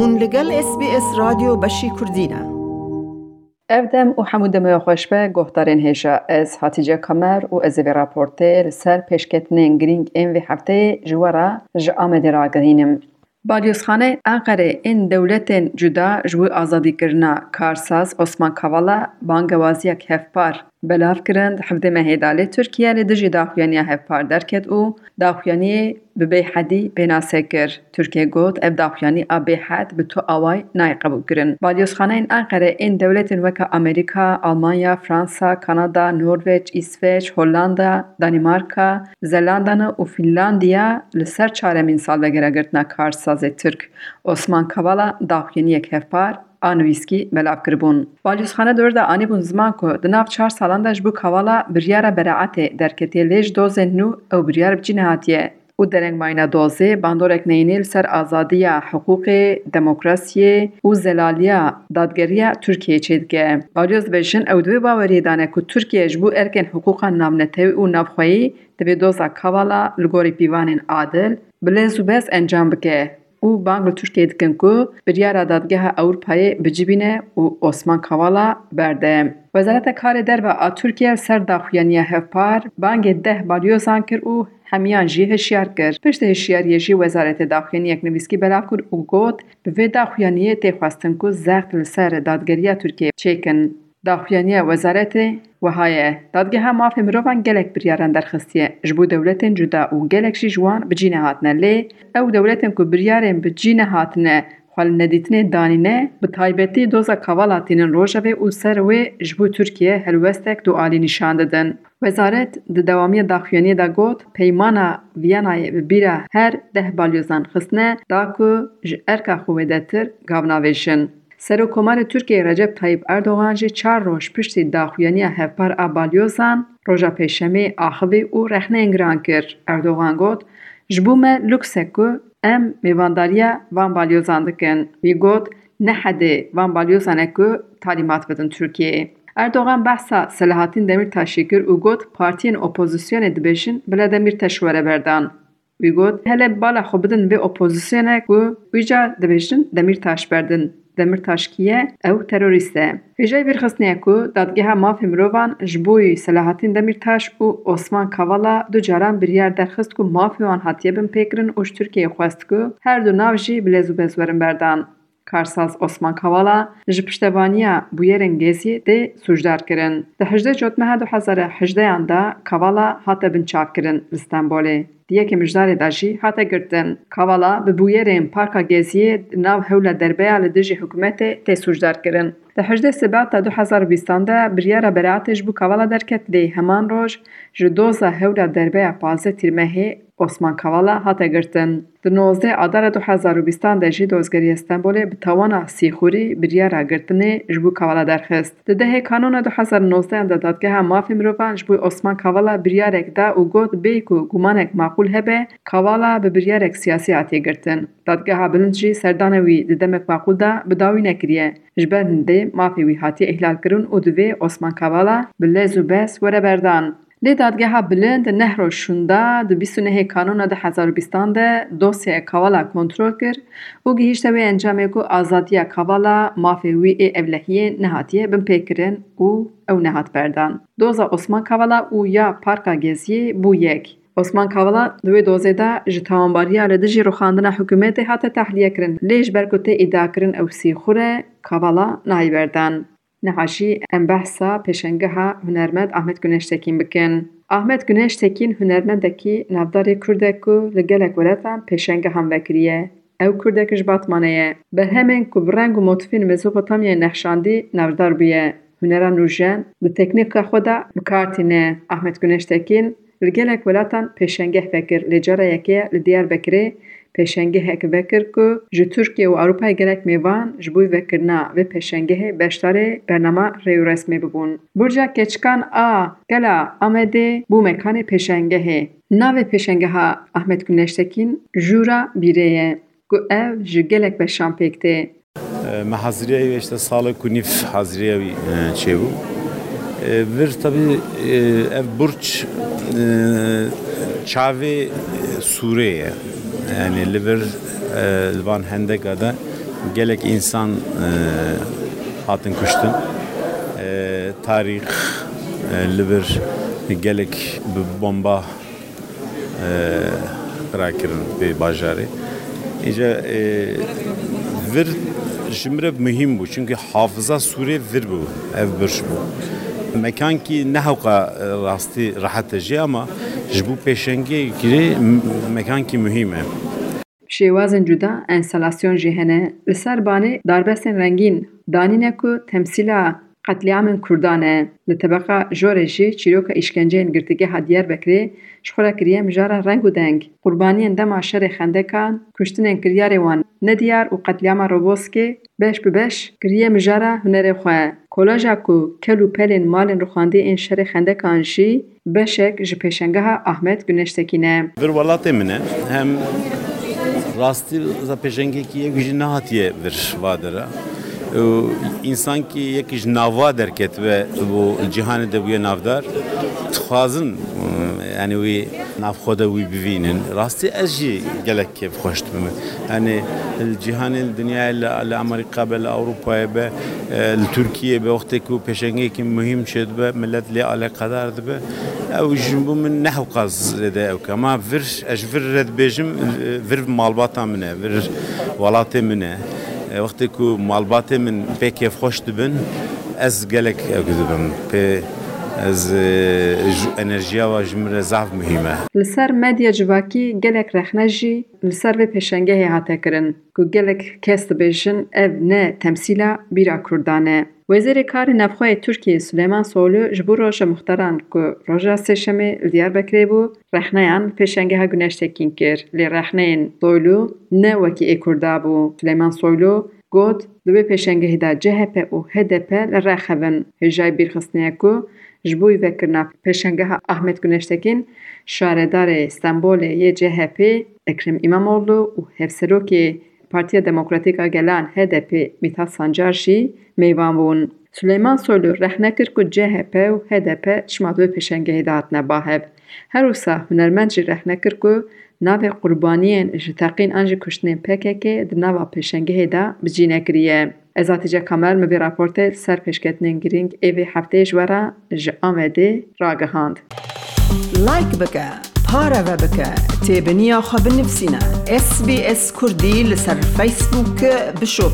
هون لگل اس بی اس راژیو بشی کردینا او دم او حمود دمو خوش به گوهتارین از حاتیجا کمر و از وی راپورتر سر پیشکتن انگرینگ این وی هفته جوارا جا آمد را گهینم باریوس خانه اقره این دولت جدا جوی آزادی کرنا کارساز اسمان کوالا بانگوازیک هفپار بلاف کرند حفظ مهید ترکیه لی داخویانی هف پار درکت او داخویانی ببی حدی بینا سکر ترکیه گود اف داخویانی او بی حد بی تو آوائی نای قبول کرند با دیوز خانه این آقره این دولت الوکا امریکا، آلمانیا، فرانسا، کانادا، نورویج، اسویج، هولاندا، دانیمارکا، زلاندان و فیلاندیا لسر چارمین سال بگره سازه ترک اسمان کبالا داخویانی اک هف آنویسکی ملاب کربون. والیوس خانه دور ده آنی بون زمان که ده ناف چهار سالان ده جبو کوالا بریار براعته در کتی لیج دوزه نو او بریار بجی نهاتیه. او درنگ ماینا دوزه باندور اکنینی لسر آزادیا حقوق دموکراسی او زلالیا دادگریا ترکیه چیدگه. والیوس بشن او دوی باوری دانه که ترکیه جبو ارکن حقوقا نامنته او نفخوایی دوی دوزه کوالا لگوری پیوانین عادل بلین سوبس انجام بکه. او بانگل توش که دکن کو بریار دادگاه اورپای بجبینه او اسمن کوالا برده. وزارت کار در و ترکیه سر دخویانی هفپار بانگ ده بالیو زنکر او همیان جیه شیار کرد. پشت شیار یجی وزارت دخویانی یک نویسکی براف کرد او گوت به دخویانیه تیخوستن کو زخ پل دادگریه ترکیه چیکن. Daxuyaniya Wezaretê wiha ye. Dadgeha Mafê Mirovan gelek biryaran derxistiye ji bo dewletên cuda û gelek jî ji wan bi cî nehatine lê ew dewletên ku biryarên bi cî nehatine xwe li nedîtinê danîne bi taybetî doza Kavala tînin rojevê û ser wê ji bo Tirkiye helwestek dualî nîşan didin. Wezaret di dewamiya daxuyaniyê de got peymana Vîyanayê bi bîra her deh balyozan xistine da ku ji erka xwe wêdetir gavnavêjin. Serokkomarê Tirkiyeyê Recep Tayyip Erdogan jî çar roj piştî daxuyaniya hevpar a balyozan roja pêşemê axivî û rexneyên giran kir. Erdogan got ji bo me lûks e ku em mêvandariya van balyozan dikin. Wî got ne hedê van balyozan e ku. Erdogan behsa Selahattin Demirtaşê kir û got partiyên opozisyonê dibêjin bila Demirtaş were berdan. Wî got hele bala xwe bidin vê opozîsyonê ku wî Demirtaş berdin. Demirtaş kî ye? Ew terorîst e. Hêja vêrxistiniye ku Dadgeha Mafê Mirovan ji bo Selahattin Demirtaş û Osman Kavala du caran biryar derxist ku mafê wan hatiye bin pêkirin û ji Tirkiyeyê xwest ku her du nav jî bi lez û bez werin berdan. Karsaz Osman Kavala ji piştevaniya bûyerên Geziyê tê sûcdar kirin. Di hejdê Cotmeha du hezar hejdeyan de Kavala hate binçavkirin li Stenbolê. Di yekê mijdarê de jî hate girtin. Kavala bi bûyerên Parka Geziyê nav hewla derbeya li dijî hikûmetê tê sûcdar kirin. Di hejdê hezar bîstan de biryara beraetê ji bo Kavala derket lê heman roj ji doza hewla derbeya panzdeh tîrmehê Osman Kavala hate girtin. Di nozdeh adara du hezar û bîstan de jî dozgeriya Stenbolê bi tawana sîxurî biryara girtinê ji bo Kavala derxist. Di dehê kanûna du hezar û nozdehan de Dadgeha Mafê Mirovan ji bo Osman Kavala biryarek da û got bê ku gumanek maqûl hebe Kavala bi biryarek siyasî hatiye girtin. Dadgeha Bilind jî serdana wî di demek maqûl da bi nekiriye. Ji ber hindê mafê ihlal kirin û divê Osman Kavala bi lez û bes were berdan. Lê Dadgeha Bilind neh roj şûnda di bîst û nehê kanûna du hezar û bîstan de dosyaya Kavala kontrol kir û gihîşte wê encamê ku azadiya Kavala mafê wî ê evlehiyê nehatiye binpêkirin û ew nehat berdan. Doza Osman Kavala û ya Parka Geziyê bû yek. عثمان کاولا دوێ دۆزێدا ji تاوانباریە لە دژی ڕوخاندنە حکوومەتی هاتە تەحلیەکردن لێژ بەرکوتێ ئیداکردن ئەو سیخورە کاوالا نایبەردان. نەهاشی ئەم بەحسا پێشنگەها هوەرمەند ئاحمد گونێشتێکین بکەن. ئاحمد گونێشتێکین هوەرمەندەکی نابداری کوردێک و لە گەلێک وەرەتان پێشنگە هەم بەکریە. ew kurdekij batmaneye bi hemên ku bi reng û motifên Mezopotamyayê nexşandî navdar bûye. Hunera nûjen di teknika xwe de bikartîne Ahmet Güneştekin gelek welatan pêşengeh vekir lê cara yekê li Diyarbekirê pêşengehek vekir ku ji Tirkiye û Ewropayê gelek mêvan ji bo vekirina vê pêşengehê beşdarê bername rêwresmê bibûn. Burca keçikan a gela Amedê bû mekanê pêşengehê. Navê pêşengeha Ahmet Güneştekîn Jûra Bîrê ye ku ev ji gelek beşan pêk tê. Me heziriya wê işte salek û nîv heziriya wî çêbû. Ee, bir tabi e, ev burç e, çavi e, Suriye yani liber van hendekada gelek insan hatın kuştun tarih liber gelek bomba rakirin bir bajari. İşte vir şimdi mühim bu çünkü hafıza Suriye vir bu ev bir bu. مکان کی نه حق راستی راحت جی اما جبو پیشنگی کری مکان کی مهمه. شیوازن جدا انسلاسیون جهنه لسر بانی داربستن رنگین. دانینکو تمسیلا قتلیامن کردانه لطبقا جوره جی چیروکا ایشکنجه انگردگی ها دیار بکری شخورا کریم جارا رنگ و دنگ. قربانی اندام عشر خنده کان کشتن انگریاری وان. ندیار و قتلیام روبوسکی بش ببش کریم جارا هنر خو کولاجا کو کلو پلین مال روخاندی این شر خنده کانشی بشک جپیشنگه احمد گنشتکی نه بر والات هم راستی زا پیشنگی کیه گوشی جناتیه بر وادره. insanki yekiş navva derket ve bu cihane de bu navdar tıfazın yani vi navxoda vi bivinin rastı ezji gelek ki hoştum yani cihanil dünya ile al Amerika bel Avrupa be Türkiye be vakti ki peşenge ki mühim şed be milletle alakadar be. Ev bu min nehv kaz de ev kama vir ev vir red bejim vir malbatamine vir valatı وقتی که مالبات من پی خوش دبن از گلک اگذبم پی ez enerjiya wa ji min re zaf muhîm e. Li ser medya civakî gelek rexne jî li ser vê pêşengehê hate kirin ku gelek kes dibêjin ev ne temsîla bîra Kurdan e. Wezîrê Karê Navxweyê Tirkiyê Suleyman Soylu ji bo roja muxtaran ku roja sêşemê li Diyarbekirê bû rexneyan pêşengeha Güneştekîn kir. Lê rexneyên Soylu ne wekî ê Kurda bû. Suleyman Soylu pêşengehê de CHP û HDP li rexevin. Hêjayê bîrxistiniye ku ji bo vekirina pêşengeha Ahmet Güneştekîn şaredarê Stenbolê yê CHP Ekrem İmamoğlu û hevserokê Partiya Demokratîk a Gelan HDP Mithat Sancar jî mêvan bûn. Suleyman Soylu rehne kir ku CHP û HDP çima vê pêşengehê de hatine bahev. Her wisa hunermend jî rehne kir ku ناف قربانیان جتاقین انج کشتن پککه د ناف پشنگه دا بجینه گریه از آتیجه کامل مبی راپورت سر پشکتنین گرینگ ایوی هفته جوارا را گهاند لایک بکه پارا بکه تیب نیا خواب اس بی اس کردی لسر فیسبوک بشو